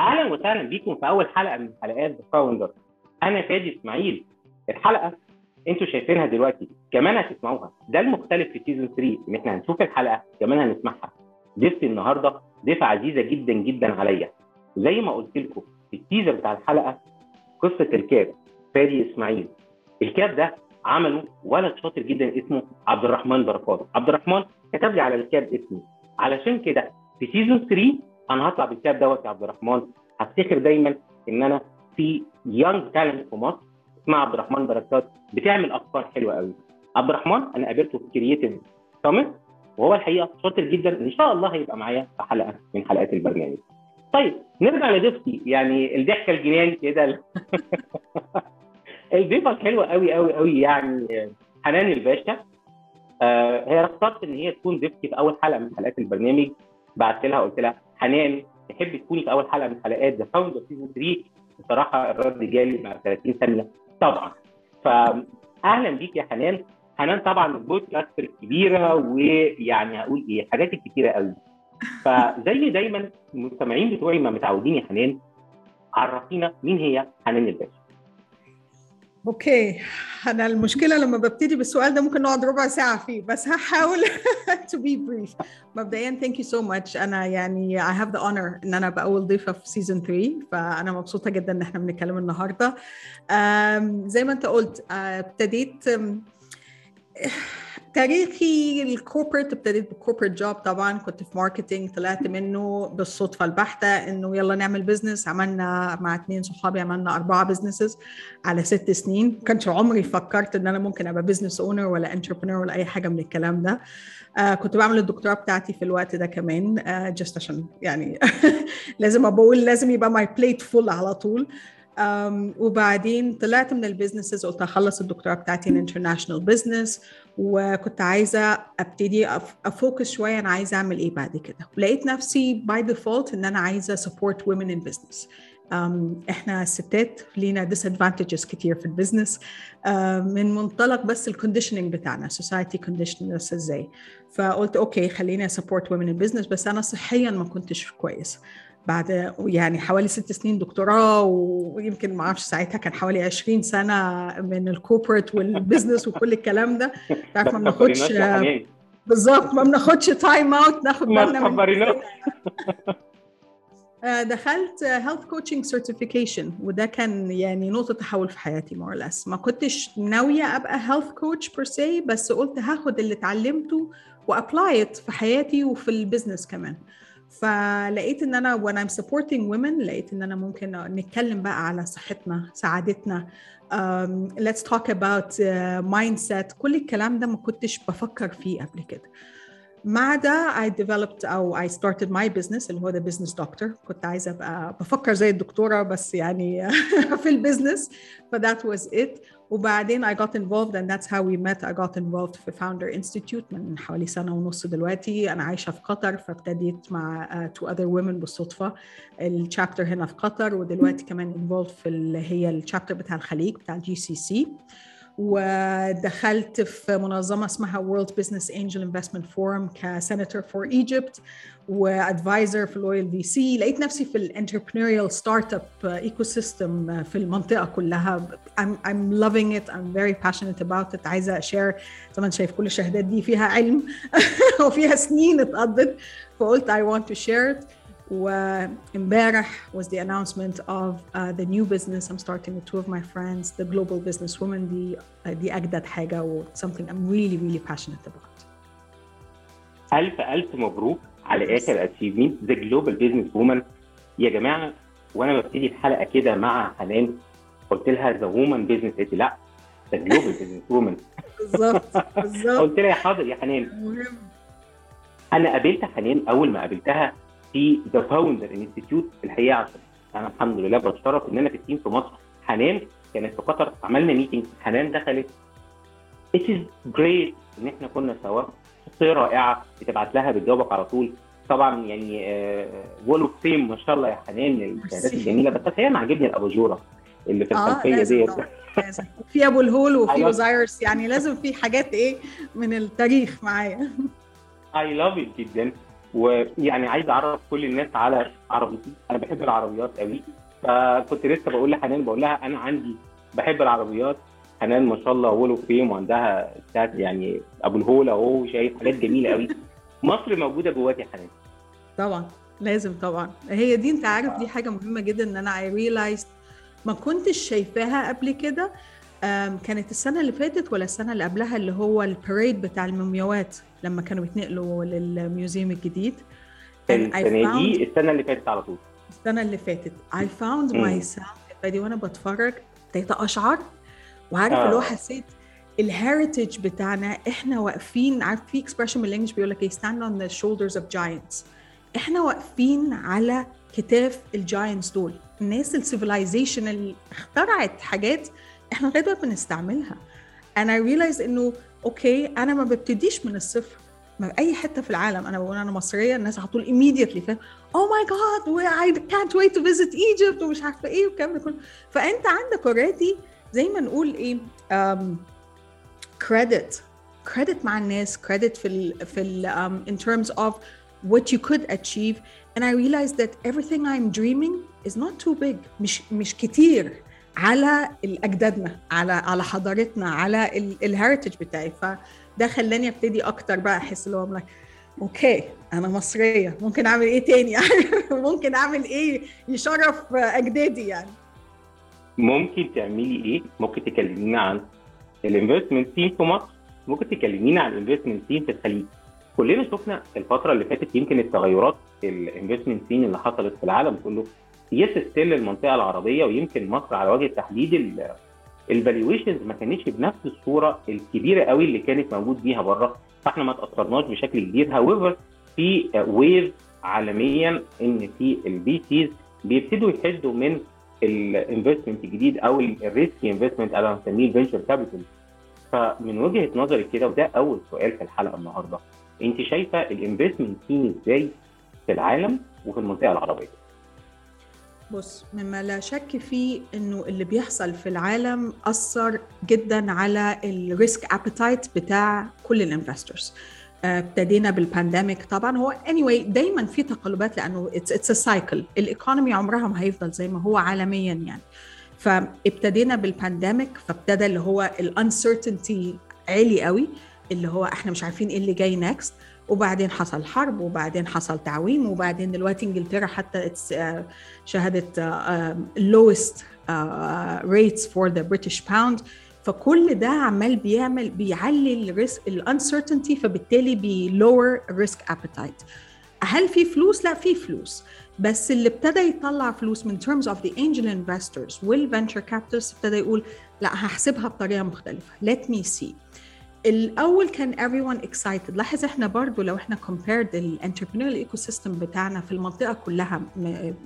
أهلا وسهلا بيكم في اول حلقه من حلقات The Founder أنا فادي اسماعيل. الحلقة أنتوا شايفينها دلوقتي كمان هتسمعوها. ده المختلف في season 3 إن إحنا هنشوف الحلقة كمان هنسمعها. ضيفتي النهارده ضيفة عزيزة جدا جدا عليا. زي ما قلت لكم في ال teaser بتاع الحلقة قصة ال cap فادي إسماعيل. ال cap ده عمله ولد شاطر جدا اسمه عبد الرحمن بركات. عبد الرحمن كتب لي على ال cap اسمي علشان كده في season 3 أنا هطلع بال cap دوت يا عبد الرحمن. هفتكر دايما إن أنا في young talent في مصر اسمها عبد الرحمن بركات بتعمل أفكار حلوة قوي عبد الرحمن أنا قابلته في Creative Summit وهو الحقيقة شاطر جدا. إن شاء الله هيبقى معايا في حلقة من حلقات البرنامج. طيب نرجع لضيفتي. يعني الضحكة الجنان كده. الضيفة الحلوه قوي قوي قوي يعني حنان الباشا. آه هي اختارت إن هي تكون ضيفتي في أول حلقة من حلقات البرنامج. بعت لها قلت لها حنان تحب تكوني في أول حلقة من حلقات The Founder season 3 بصراحة الرد جالي بعد 30 ثانية. طبعا. فاهلا بيك يا حنان. حنان طبعا ال podcaster الكبيرة ويعني هقول إيه حاجات كتيره قوي. فزي دايما المستمعين بتوعي ما متعودين يا حنان عرفينا مين هي حنان الباشا. okay أنا المشكلة لما ببتدي بالسؤال ده ممكن نقعد ربع ساعة فيه بس هحاول to be brief. مبدئيا thank you so much. أنا يعني I have the honor إن أنا أبقى أول ضيفة في season 3 فأنا مبسوطة جدا إن إحنا بنتكلم النهارده. زي ما أنت قلت ابتديت تاريخي ال corporate ابتديت بال corporate job طبعا كنت في marketing طلعت منه بالصدفة البحتة إنه يلا نعمل business عملنا مع اثنين صحابي عملنا أربعة businesses على ست سنين. ما كانش عمري فكرت إن أنا ممكن أبقى business owner ولا entrepreneur ولا أي حاجة من الكلام ده. آه كنت بعمل الدكتوراه بتاعتي في الوقت ده كمان آه just عشان يعني لازم بقول لازم يبقى my plate full على طول. وبعدين طلعت من ال businesses قلت اخلص الدكتوراه بتاعتي in international business وكنت عايزة أبتدي أ focus شوية أنا عايزة أعمل إيه بعد كده. ولقيت نفسي by default إن أنا عايزة support women in business إحنا الستات لينا disadvantages كتير في ال business uh, من منطلق بس ال conditioning بتاعنا society condition إزاي. فقلت okay خليني support women in business بس أنا صحيا ما كنتش كويس. بعد يعني حوالي ست سنين دكتوراه ويمكن ما أعرفش ساعتها كان حوالي 20 سنة من ال corporate وال business وكل الكلام ده. تعرف ما بناخدش بالظبط ما بناخدش time out ناخد بالنا من دخلت health coaching certification وده كان يعني نقطة تحول في حياتي more less ما كنتش ناوية أبقى health coach per se بس قلت هاخد اللي اتعلمته و apply في حياتي وفي ال business كمان. فلقيت إن أنا وأنا I'm supporting women لقيت إن أنا ممكن نتكلم بقى على صحتنا سعادتنا. um, let's talk about uh, mindset. كل الكلام ده ما كنتش بفكر فيه قبل كده. مع ده I developed أو I started my business اللي هو the business doctor. كنت عايزة أبقى بفكر زي الدكتورة بس يعني في ال business ف that was it. وبعدين I got involved and that's how we met. I got involved في Founder Institute من حوالي سنة ونص دلوقتي. أنا عايشة في قطر فابتديت مع uh, two other women بالصدفة. ال chapter هنا في قطر ودلوقتي كمان involved في اللي هي ال chapter بتاع الخليج بتاع ال GCC ودخلت في منظمة اسمها World Business Angel Investment Forum ك senator for Egypt و advisor في Loyal VC لقيت نفسي في ال entrepreneurial startup ecosystem في المنطقة كلها. I'm, I'm loving it. I'm very passionate about it. عايزة اشير زي ما انت شايف كل الشهادات دي فيها علم وفيها سنين اتقضت. فقلت I want to share it. وامبارح was the announcement of uh, the new business I'm starting with two of my friends the global business woman دي uh, دي أجدد حاجة و something I'm really really passionate about ألف ألف مبروك على آخر achievement the global business woman يا جماعة وأنا ببتدي الحلقة كده مع حنان قلت لها the woman business قالت لا the global business woman بالظبط بالظبط قلت لها يا حاضر يا حنان مهم أنا قابلت حنان أول ما قابلتها في The Founder Institute الحقيقة عشان أنا الحمد لله بتشرف إن أنا في ال team في مصر. حنان كانت في قطر عملنا meeting حنان دخلت. It is great إن إحنا كنا سوا. شخصية رائعة بتبعت لها بتجاوبك على طول. طبعا يعني wall of fame ما شاء الله يا حنان. الشهادات الجميله بس هي أنا عاجبني الاباجوره اللي في آه الخلفية لازم ديت. في أبو الهول وفي أيوة. اوزايرس يعني لازم في حاجات إيه من التاريخ معايا. I love it جدا. ويعني عايز أعرف كل الناس على عربيتي أنا بحب العربيات قوي فكنت لسه بقول لحنان بقول لها أنا عندي بحب العربيات. حنان ما شاء الله wall of fame وعندها يعني أبو الهول أهو شايف حاجات جميلة قوي مصر موجودة جواك يا حنان. طبعا لازم طبعا. هي دي أنت عارف دي حاجة مهمة جدا إن أنا I realize ما كنتش شايفاها قبل كده. كانت السنة اللي فاتت ولا السنة اللي قبلها اللي هو ال parade بتاع المومياوات لما كانوا بيتنقلوا لل museum الجديد. السنة دي السنة اللي فاتت على طول. السنة اللي فاتت. I found myself دي وأنا بتفرج ابتديت أشعر. وعارف اللي هو حسيت ال heritage بتاعنا إحنا واقفين عارف في expression بال English بيقول لك stand on the shoulders of giants. إحنا واقفين على كتاف ال giants دول. الناس ال civilization اللي اخترعت حاجات إحنا لغايه دلوقتي بنستعملها. أنا realize إنه okay أنا ما ببتديش من الصفر. ما أي حتة في العالم أنا بقول أنا مصرية الناس على طول immediately فاهم أو ماي جاد I can't wait to visit Egypt ومش عارفة إيه والكلام ده كله فأنت عندك already زي ما نقول إيه credit um, credit مع الناس credit في ال في ال um, in terms of what you could achieve. And I realized that everything I'm dreaming is not too big مش مش كتير. على اجدادنا على على حضارتنا على ال heritage بتاعي. فده خلاني أبتدي أكتر بقى أحس اللي هو okay أنا مصرية ممكن أعمل إيه تاني؟ ممكن أعمل إيه يشرف أجدادي يعني؟ ممكن تعملي إيه؟ ممكن تكلمينا عن ال investment team في مصر. ممكن تكلمينا عن ال investment team في الخليج. كلنا شفنا الفترة اللي فاتت يمكن التغيرات ال investment scene اللي حصلت في العالم كله yes still المنطقة العربية ويمكن مصر على وجه التحديد ال valuations ما كانتش بنفس الصورة الكبيرة قوي اللي كانت موجود بيها بره فاحنا ما تاثرناش بشكل كبير. however في wave عالميا إن في ال VCs بيبتدوا يحدوا من ال investment الجديد أو ال risk investment أنا بسميه ال venture capital فمن وجهة نظري كده وده أول سؤال في الحلقة النهارده أنت شايفة ال investment scene إزاي في العالم وفي المنطقة العربية؟ بص مما لا شك فيه إنه اللي بيحصل في العالم أثر جدا على ال risk appetite بتاع كل ال investors ابتدينا بال pandemic طبعا. هو anyway دايما في تقلبات لأنه it's it's cycle ال economy عمرها ما هيفضل زي ما هو عالميا يعني. فابتدينا بال pandemic فابتدى اللي هو ال uncertainty عالي قوي اللي هو إحنا مش عارفين إيه اللي جاي next وبعدين حصل حرب وبعدين حصل تعويم وبعدين دلوقتي إنجلترا حتى شهدت lowest rates for the British pound. فكل ده عمال بيعمل بيعلي ال risk ال uncertainty فبالتالي بي lower ال risk appetite هل في فلوس؟ لا في فلوس. بس اللي ابتدى يطلع فلوس من terms of the angel investors وال venture capitalists ابتدى يقول لا هحسبها بطريقة مختلفة. Let me see. الأول كان everyone excited. لاحظ إحنا برضو لو إحنا compared ال entrepreneur ecosystem بتاعنا في المنطقة كلها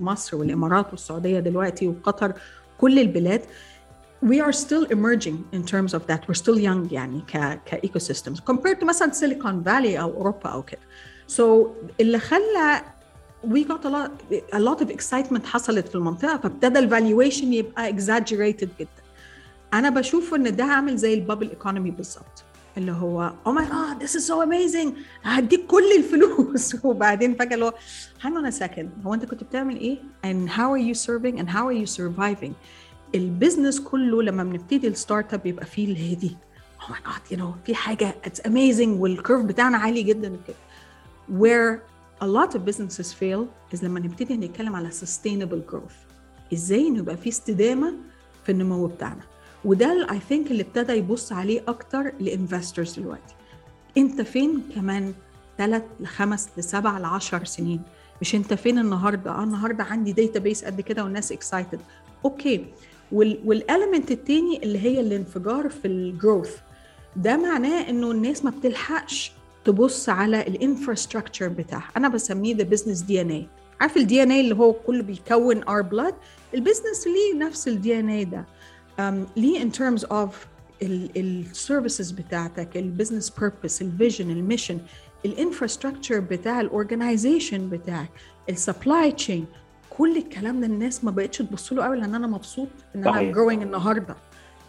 مصر والإمارات والسعودية دلوقتي وقطر كل البلاد we are still emerging in terms of that. We're still young يعني ك ك ecosystems compared to مثلا سيليكون فالي أو أوروبا أو كده. So اللي خلى we got a lot a lot of excitement حصلت في المنطقة فابتدى ال valuation يبقى exaggerated جدا. أنا بشوف إن ده عامل زي ال bubble economy بالظبط. اللي هو oh my God this is so amazing هديك كل الفلوس. وبعدين فجأة اللي هو hang on a هو أنت كنت بتعمل إيه؟ And how are you serving? And how are you surviving? ال business كله لما بنبتدي ال startup يبقى فيه اللي هي دي. oh my God you know في حاجة. it's amazing وال curve بتاعنا عالي جدا وكده. Where a lot of businesses fail is لما نبتدي نتكلم على sustainable growth. إزاي إنه يبقى في استدامة في النمو بتاعنا. وده I think اللي ابتدى يبص عليه أكتر ل investors دلوقتي. أنت فين كمان ثلاث لخمس لسبع لعشر سنين؟ مش أنت فين النهارده؟ آه النهارده عندي database قد كده والناس excited okay وال element التاني اللي هي الانفجار في ال growth ده معناه إنه الناس ما بتلحقش تبص على ال infrastructure بتاعها. أنا بسميه the business DNA عارف ال DNA اللي هو كله بيكون اور بلاد ال business ليه نفس ال DNA ده؟ ليه in terms of ال services بتاعتك البزنس بيربس الفيجن الميشن الانفراستراكشر بتاع ال organization بتاعك ال supply chain كل الكلام ده الناس ما بقتش تبص له قوي لأن أنا مبسوط إن أنا growing النهارده.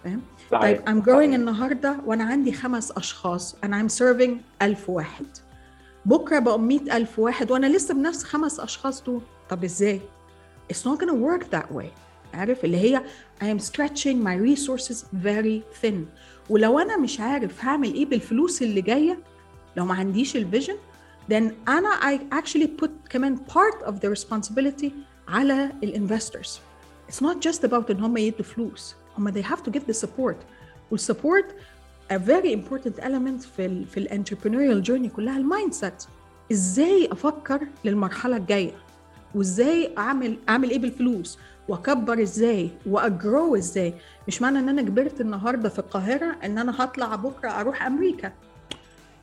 فاهم؟ طيب I'm growing النهارده وأنا عندي خمس أشخاص أنا I'm serving 1000 واحد. بكرة بقوا 100000 واحد وأنا لسه بنفس خمس أشخاص دول. طب إزاي؟ It's not gonna work that way. عارف؟ اللي هي I am stretching my resources very thin. ولو أنا مش عارف هعمل إيه بالفلوس اللي جاية لو ما عنديش ال vision then أنا I actually put كمان part of the responsibility على ال investors it's not just about إن هم يدوا فلوس. هم they have to give the support. وال support a very important element في ال في ال entrepreneurial journey كلها ال mindset إزاي أفكر للمرحلة الجاية؟ وإزاي اعمل أعمل إيه بالفلوس؟ وأكبر إزاي وأ grow إزاي. مش معنى إن أنا كبرت النهارده في القاهرة إن أنا هطلع بكرة أروح أمريكا.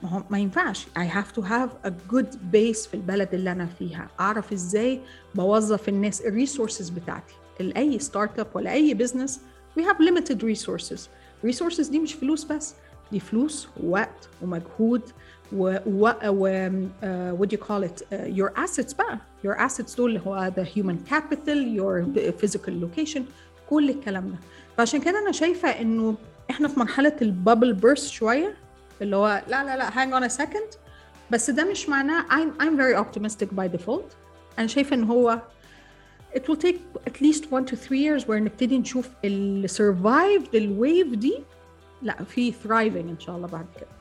ما هو ما ينفعش. I have to have a good base في البلد اللي أنا فيها. أعرف إزاي بوظف الناس ال resources بتاعتي. لأي startup ولا أي business we have limited resources. resources دي مش فلوس بس دي فلوس ووقت ومجهود و و و what do you call it your assets بقى. your assets دول اللي هو the human capital your physical location كل الكلام ده. فعشان كده أنا شايفة إنه إحنا في مرحلة ال bubble burst شوية اللي هو لا لا لا hang on a second بس ده مش معناه I'm I'm very optimistic by default. أنا شايفة إن هو it will take at least one to three years where نبتدي نشوف ال ال wave دي لا في thriving إن شاء الله بعد كده.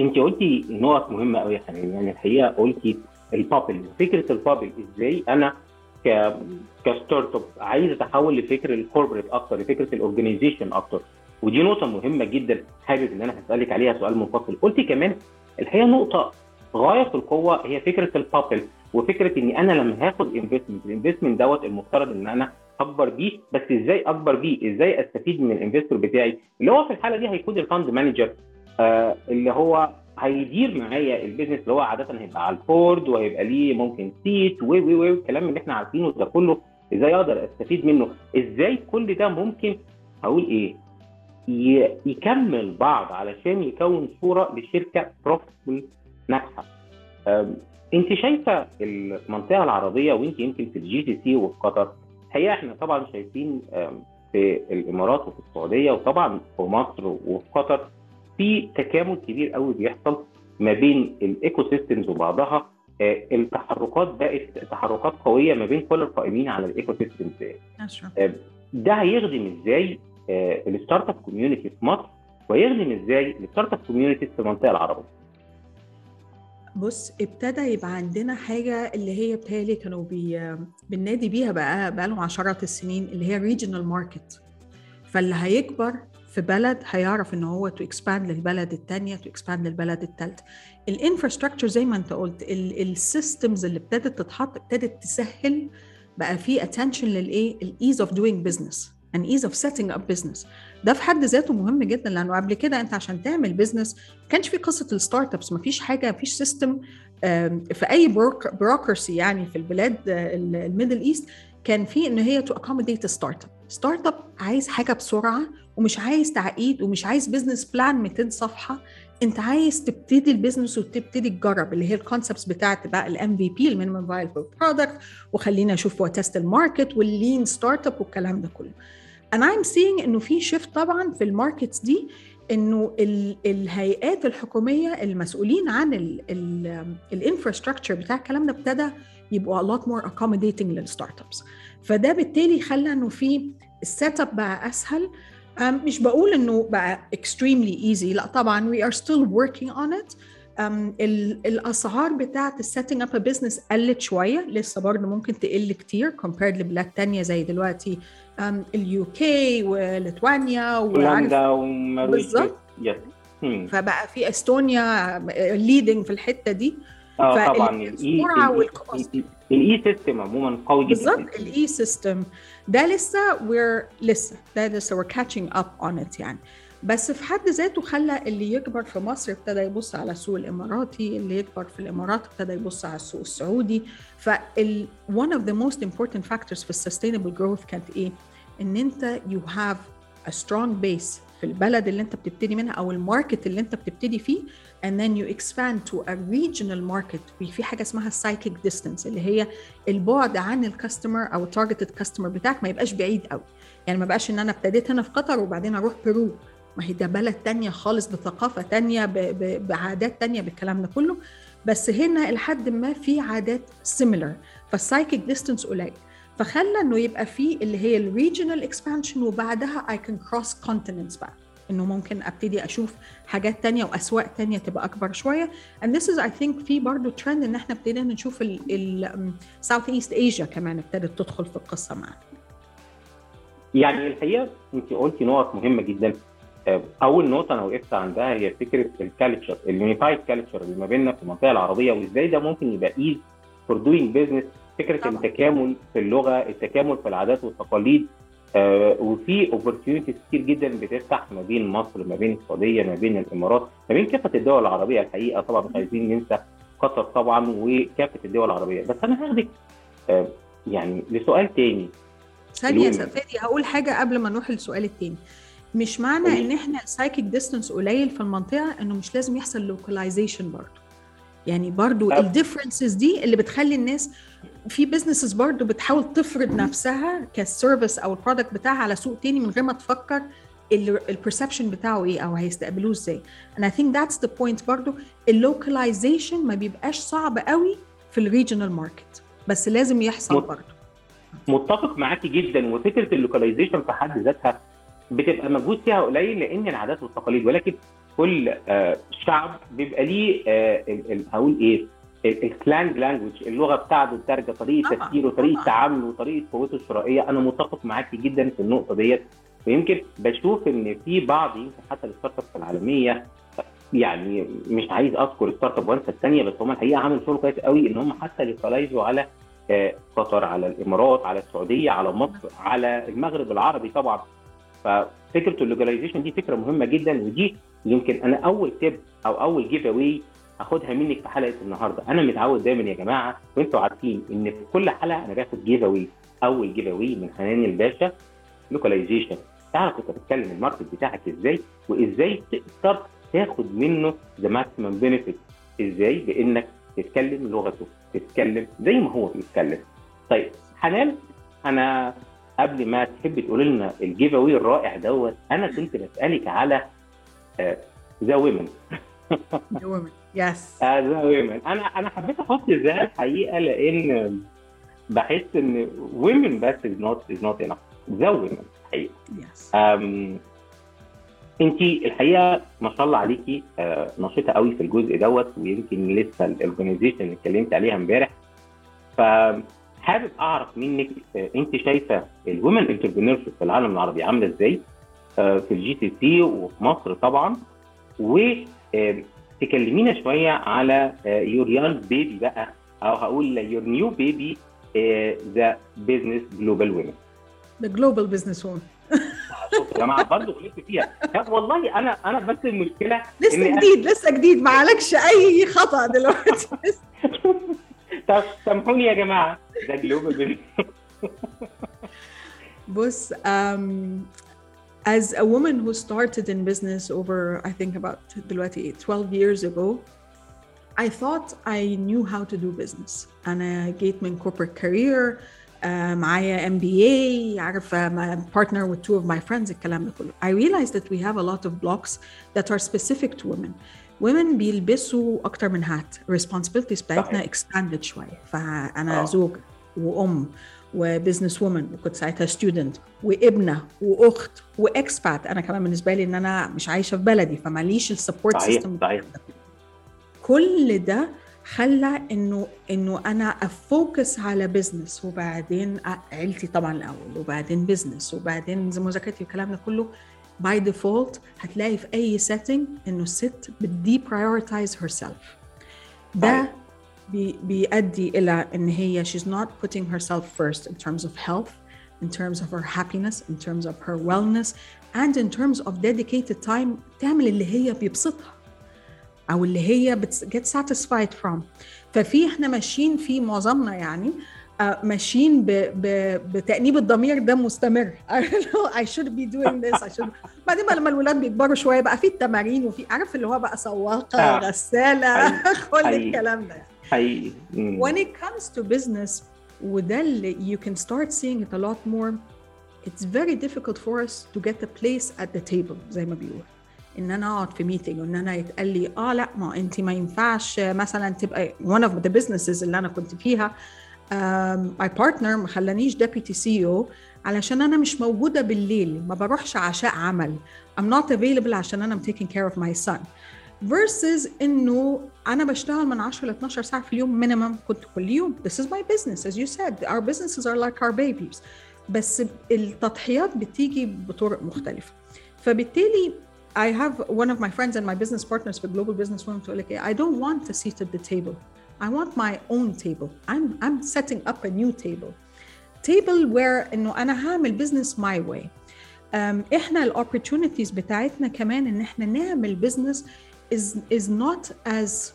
انت قلتي نقط مهمة قوي يا يعني الحقيقة قلتي ال bubble. فكرة ال bubble إزاي؟ أنا ك ك startup عايز أتحول لفكر ال corporate أكتر لفكرة ال organization أكتر. ودي نقطة مهمة جدا حابب إن أنا هسألك عليها سؤال منفصل. قلتي كمان الحقيقة نقطة غاية في القوة هي فكرة ال bubble وفكرة إني أنا لما هاخد investment ال investment دوت المفترض إن أنا أكبر بيه. بس إزاي أكبر بيه؟ إزاي أستفيد من ال investor بتاعي؟ اللي هو في الحالة دي هيكون ال fund manager آه اللي هو هيدير معايا ال business اللي هو عادة هيبقى على ال board وهيبقى ليه ممكن seat و و و الكلام اللي إحنا عارفينه ده كله إزاي أقدر أستفيد منه؟ إزاي كل ده ممكن هقول إيه؟ يكمل بعض علشان يكون صورة لشركة profitable ناجحة. أنت شايفة المنطقة العربية وأنت يمكن في ال GCC وفي قطر الحقيقة إحنا طبعا شايفين في الإمارات وفي السعودية وطبعا في مصر وفي قطر في تكامل كبير قوي بيحصل ما بين ال ecosystems وبعضها التحركات بقت تحركات قوية ما بين كل القائمين على ال ecosystems ده هيخدم إزاي؟ ال startup community في مصر ويخدم إزاي ال startup community في المنطقة العربية؟ بص ابتدى يبقى عندنا حاجة اللي هي بتهيألي كانوا بي... بننادي بيها بقى بقى لهم عشرات السنين اللي هي regional market فاللي هيكبر في بلد هيعرف إن هو to expand للبلد الثانية to expand للبلد الثالثه ال infrastructure زي ما أنت قلت ال systems اللي ابتدت تتحط ابتدت تسهل بقى في attention للإيه؟ ال ease of doing business and ease of setting up business. ده في حد ذاته مهم جدا لأنه قبل كده أنت عشان تعمل business ما كانش في قصة ال startups ما فيش حاجة ما فيش system في أي bureaucracy يعني في البلاد ال Middle East كان في إن هي to accommodate startup startup عايز حاجة بسرعة ومش عايز تعقيد ومش عايز business plan 200 صفحة. انت عايز تبتدي ال business وتبتدي تجرب اللي هي ال concepts بتاعت بقى ال MVP ال minimum viable product وخلينا أشوف و test ال market وال lean startup والكلام ده كله. أنا I'm seeing إنه في shift طبعا في ال markets دي إنه ال الهيئات الحكومية المسؤولين عن ال infrastructure بتاع الكلام ده ابتدى يبقوا a lot more accommodating لل startups فده بالتالي خلى إنه في ال setup بقى أسهل. مش بقول إنه بقى extremely easy لا طبعا we are still working on it. um, الأسعار بتاعت ال setting up business قلت شوية لسه برضه ممكن تقل كتير compared لبلاد تانية زي دلوقتي. ال UK وليتوانيا هولندا وماليزيا فبقى في إستونيا leading في الحتة دي. آه طبعا. ال e-system عموما قوي جدا. بالظبط ال e-system ده لسه we're لسه ده لسه we're catching up on it يعني. بس في حد ذاته خلى اللي يكبر في مصر ابتدى يبص على السوق الاماراتي اللي يكبر في الامارات ابتدى يبص على السوق السعودي. فال one of the most important factors في ال sustainable growth كانت إيه؟ إن أنت you have a strong base في البلد اللي انت بتبتدي منها أو ال market اللي انت بتبتدي فيه and then you expand to a regional market. في حاجة اسمها psychic distance اللي هي البعد عن ال customer أو ال targeted customer بتاعك ما يبقاش بعيد قوي. يعني ما بقاش إن أنا ابتديت هنا في قطر وبعدين أروح بيرو. ما هي ده بلد تانية خالص بثقافة تانية. بعادات تانية بالكلام ده كله. بس هنا لحد ما في عادات similar فال psychic distance قليل. فخلى إنه يبقى في اللي هي ال regional expansion وبعدها اي كان cross continents بقى. إنه ممكن أبتدي أشوف حاجات تانية وأسواق تانية تبقى أكبر شوية. And this is I think في برضه ترند إن إحنا ابتدينا نشوف South East Asia كمان ابتدت تدخل في القصة معانا. يعني الحقيقة انت قلتي نقط مهمة جدا. أول نقطة أنا وقفت عندها هي فكرة ال culture ال unified culture اللي ما بيننا في المنطقة العربية وإزاي ده ممكن يبقى ease for doing business فكرة طبعا. التكامل في اللغة التكامل في العادات والتقاليد آه وفي opportunities كتير جدا بتفتح ما بين مصر ما بين السعودية ما بين الإمارات ما بين كافة الدول العربية الحقيقة. طبعا مش عايزين ننسى قطر طبعا وكافة الدول العربية. بس أنا هاخدك آه يعني لسؤال تاني. ثانية فادي هقول حاجة قبل ما نروح للسؤال التاني. مش معنى إن إحنا ال psychic distance قليل في المنطقة إنه مش لازم يحصل localization برضه؟ يعني برضو ال differences دي اللي بتخلي الناس في businesses برضو بتحاول تفرض نفسها ك service أو ال product بتاعها على سوق تاني من غير ما تفكر ال perception بتاعه إيه أو هيستقبلوه إزاي. And I think that's the point برضو. ال localization ما بيبقاش صعب قوي في ال regional market بس لازم يحصل مت... برضو. متفق معاكي جدا. وفكرة ال localization في حد ذاتها بتبقى مجهود فيها قليل لأن العادات والتقاليد. ولكن كل آه شعب بيبقى ليه آه هقول إيه ال slang language اللغة بتاعته الدارجه طريقة تفكيره طريقة تعامله وطريقه قوته الشرائية. أنا متفق معاكي جدا في النقطة ديت. ويمكن بشوف إن في بعض يمكن حتى ال startups العالمية يعني مش عايز أذكر startup وانسى الثانية بس هم الحقيقة عملوا شغل كويس قوي إن هم حتى ي localize وا على آه قطر على الإمارات على السعودية على مصر على المغرب العربي طبعا. ففكرة ال localization دي فكرة مهمة جدا ودي يمكن أنا أول tip أو أول giveaway هاخدها منك في حلقة النهارده. أنا متعود دايما يا جماعة وأنتوا عارفين إن في كل حلقة أنا باخد giveaway أول giveaway من حنان الباشا localization تعرف انت بتتكلم ال market بتاعك إزاي وإزاي تقدر تاخد منه the maximum benefit إزاي؟ بإنك تتكلم لغته تتكلم زي ما هو بيتكلم. طيب حنان أنا قبل ما تحب تقول لنا ال giveaway الرائع دوت أنا كنت بسألك على the women the yes the women أنا أنا حبيت أحط the الحقيقة لأن بحس إن women بس is not is not enough the women الحقيقة yes انت الحقيقة ما شاء الله عليكي آه نشيطه قوي في الجزء دوت ويمكن لسه ال organization اللي اتكلمت عليها امبارح. ف حابب أعرف منك انت شايفة ال women entrepreneur في العالم العربي عاملة إزاي؟ في ال GCC وفي مصر طبعا وتكلمينا شوية على your young baby بقى أو هقول your new baby the business global women the global business women يا جماعة برضه غلطت فيها. والله أنا أنا بس المشكلة لسه جديد لسه جديد. ما عليكش أي خطأ دلوقتي. طب سامحوني يا جماعة. ده جلوبال بص um, as a woman who started in business over I think about دلوقتي 12 years ago I thought I knew how to do business أنا جيت من corporate career uh, معايا MBA عارفة partner with two of my friends الكلام ده كله I realized that we have a lot of blocks that are specific to women women بيلبسوا اكتر من هات responsibilities بتاعتنا expanded شويه فانا زوج وأم و business woman وكنت ساعتها student وابنة وأخت و expat أنا كمان بالنسبة لي إن أنا مش عايشة في بلدي فماليش ال support system صحيح كل ده خلى إنه إنه أنا أ focus على business وبعدين عيلتي طبعا الأول وبعدين business وبعدين مذاكرتي والكلام ده كله by default هتلاقي في أي setting إنه الست بتدي prioritize herself. ده بي بيؤدي إلى إن هي she's not putting herself first in terms of health in terms of her happiness in terms of her wellness and in terms of dedicated time تعمل اللي هي بيبسطها أو اللي هي get satisfied from. ففي إحنا ماشيين في معظمنا يعني ماشيين ب... ب... بتأنيب الضمير ده مستمر. I should be doing this I should بعدين بقى لما الولاد بيكبروا شوية بقى في التمارين وفي عارف اللي هو بقى سواقة آه. غسالة كل الكلام ده. حقيقي. when it comes to business وده اللي you can start seeing it a lot more. It's very difficult for us to get a place at the table زي ما بيقول. إن أنا أقعد في ميتنج وإن أنا يتقال لي آه لا ما أنت ما ينفعش مثلا تبقى one of the businesses اللي أنا كنت فيها. ماي um, بارتنر ما خلانيش ديبيوتي سي أو علشان أنا مش موجودة بالليل ما بروحش عشاء عمل. I'm not available عشان أنا I'm taking care of my son. versus انه انا بشتغل من 10 ل 12 ساعه في اليوم مينيمم كنت كل يوم this is my business as you said our businesses are like our babies بس التضحيات بتيجي بطرق مختلفه فبالتالي I have one of my friends and my business partners في Global Business Women تقول لك I don't want a seat at the table I want my own table I'm I'm setting up a new table table where انه انا هعمل business my way um, احنا الاوبورتونيتيز بتاعتنا كمان ان احنا نعمل business is is not as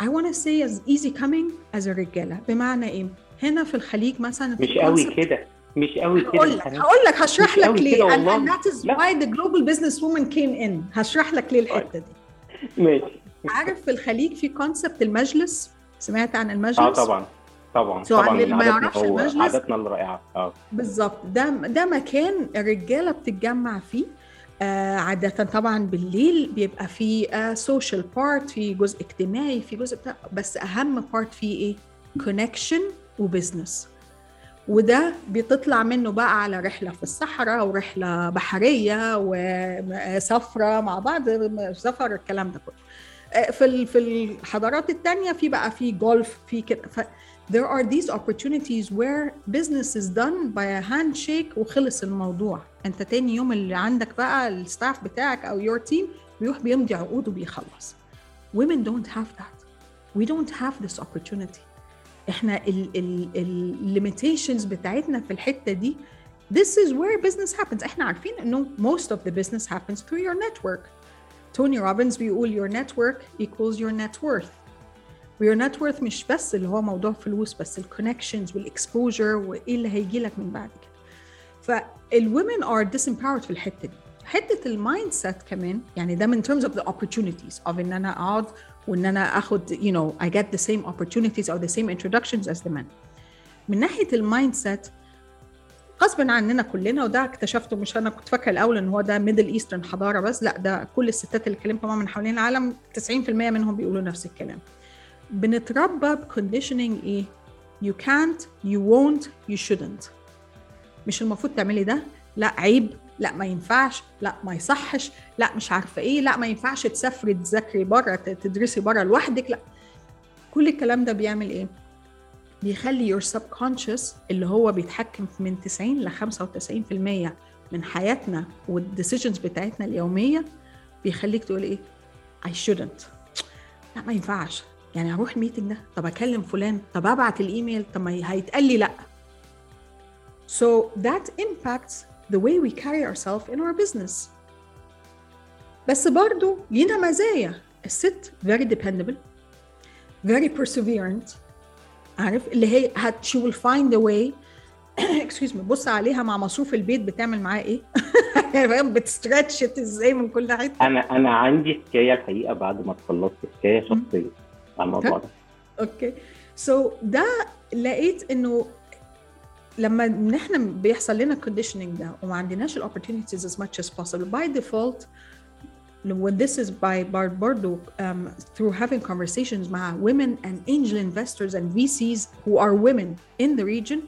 I want to say as easy coming as الرجاله بمعنى إيه؟ هنا في الخليج مثلا مش قوي كده. مش قوي كده. هقول لك هقول لك هشرح لك ليه. and, and that is لا. why the global business woman came in. هشرح لك ليه الحتة دي. ماشي. عارف في الخليج في concept المجلس؟ سمعت عن المجلس؟ آه طبعا. طبعا. So طبعا اللي ما يعرفش المجلس؟ عاداتنا الرائعة. آه. بالظبط. ده ده مكان الرجالة بتتجمع فيه. عادة طبعا بالليل بيبقى في social آه part في جزء اجتماعي في جزء بتاع بس أهم part فيه إيه؟ connection و business وده بتطلع منه بقى على رحلة في الصحراء ورحلة بحرية وسفرة مع بعض سفر الكلام ده كله. في في الحضارات التانية في بقى في جولف في كده. there are these opportunities where business is done by a handshake وخلص الموضوع انت تاني يوم اللي عندك بقى الستاف بتاعك او your team بيروح بيمضي عقود وبيخلص women don't have that we don't have this opportunity احنا ال limitations بتاعتنا في الحتة دي this is where business happens احنا عارفين انه most of the business happens through your network توني روبنز بيقول your network equals your net worth و your net worth مش بس اللي هو موضوع فلوس بس ال connections وال exposure وإيه اللي هيجي لك من بعد كده. فال women are disempowered في الحتة دي. حتة ال mindset كمان يعني ده in terms of the opportunities of إن أنا أقعد وإن أنا آخد you know I get the same opportunities or the same introductions the men. من ناحية ال mindset غصبا عننا كلنا وده اكتشفته مش أنا كنت فاكرة الأول إن هو ده Middle Eastern حضارة بس لأ ده كل الستات اللي اتكلمت معاهم من حوالين العالم 90% منهم بيقولوا نفس الكلام. بنتربى ب conditioning إيه؟ You can't you won't you shouldn't. مش المفروض تعملي ده. لا عيب. لا ما ينفعش. لا ما يصحش. لا مش عارفة إيه. لا ما ينفعش تسافري تذاكري بره تدرسي بره لوحدك. لا. كل الكلام ده بيعمل إيه؟ بيخلي your subconscious اللي هو بيتحكم من 90 ل 95% من حياتنا وال decisions بتاعتنا اليومية بيخليك تقول إيه؟ I shouldn't. لا ما ينفعش. يعني أروح الميتنج ده؟ طب أكلم فلان؟ طب أبعت الإيميل؟ طب ما هيتقال لي لأ. So that impacts the way we carry ourselves in our business. بس برضو لينا مزايا. الست very dependable very perseverant. عارف؟ اللي هي هت she will find a way. Excuse me بص عليها مع مصروف البيت بتعمل معاه إيه؟ فاهم بت stretch إزاي من كل حتة؟ أنا أنا عندي حكاية الحقيقة بعد ما خلصت حكاية شخصية. الموضوع ده okay so ده لقيت انه لما إحنا بيحصل لنا conditioning ده وما عندناش ال opportunities as much as possible by default when this is by برضه um, through having conversations مع women and angel investors and VCs who are women in the region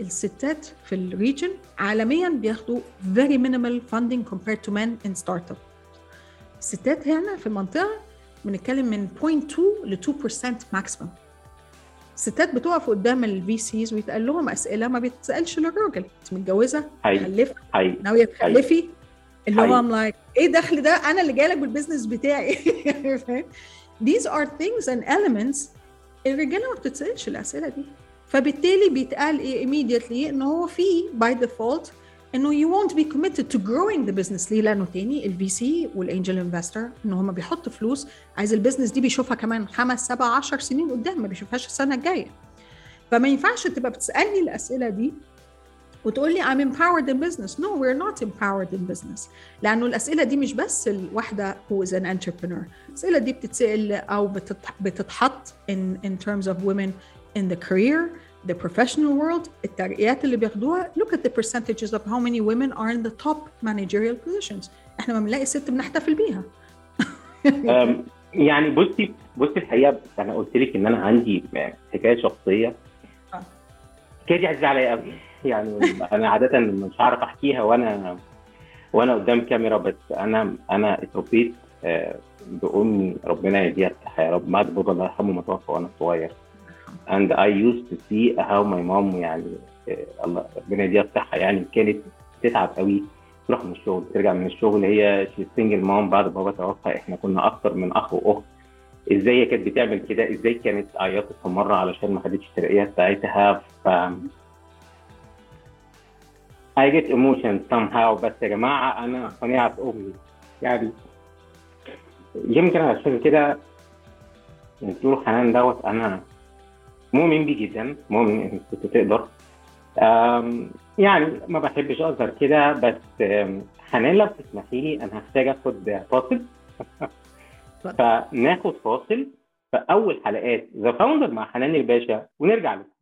الستات في ال region عالميا بياخدوا very minimal funding compared to men in startup الستات هنا في المنطقة بنتكلم من 0.2 ل 2% maximum الستات بتقف قدام ال VCs ويتقال لهم أسئلة ما بتسألش للراجل. انت متجوزة؟ مخلفة؟ ناوية تخلفي؟ اللي هو I'm like إيه دخل ده؟ أنا اللي جاي لك بال business بتاعي these are things and elements الرجالة ما بتتسألش الأسئلة دي. فبالتالي بيتقال إيه immediately إن هو في by default إنه you won't be committed to growing the business ليه؟ لأنه تاني ال VC وال angel investor ان هم بيحطوا فلوس عايز ال business دي بيشوفها كمان خمس سبع عشر سنين قدام ما بيشوفهاش السنة الجاية. فما ينفعش تبقى بتسألني الأسئلة دي وتقول لي I'm empowered in business. No, we're not empowered in business. لأنه الأسئلة دي مش بس الواحدة who is an entrepreneur. الأسئلة دي بتتسأل أو بتتحط in, in terms of women in the career, the professional world الترقيات اللي بياخدوها look at the percentages of how many women are in the top managerial positions. إحنا لما بنلاقي ست بنحتفل بيها. يعني بصي بصي الحقيقة أنا قلت لك إن أنا عندي حكاية شخصية. الحكاية دي عزيزه عليا؟ قوي يعني أنا عادة مش هعرف أحكيها وأنا وأنا قدام كاميرا بس أنا أنا اتربيت آه، بأمي ربنا يديها الصحه يا رب بعد بابا الله يرحمه ما توفى وأنا صغير. And I used to see how my mom يعني آه، الله ربنا يديها الصحة يعني كانت تتعب قوي تروح من الشغل ترجع من الشغل هي سنجل مام بعد بابا توفى إحنا كنا أكتر من أخ وأخت. إزاي هي كانت بتعمل كده؟ إزاي كانت عيطت في مرة علشان ما حدش تلاقيها ساعتها ف I get emotion somehow بس يا جماعة أنا قناعة أمي. يعني يمكن عشان كده بتقولوا حنان دوت أنا مؤمن بيه جدا مؤمن إنك كنت تقدر. يعني ما بحبش اظهر كده بس حنان لو تسمحي لي أنا هحتاج آخد فاصل. فناخد فاصل في أول حلقات The Founder مع حنان الباشا ونرجع لكم.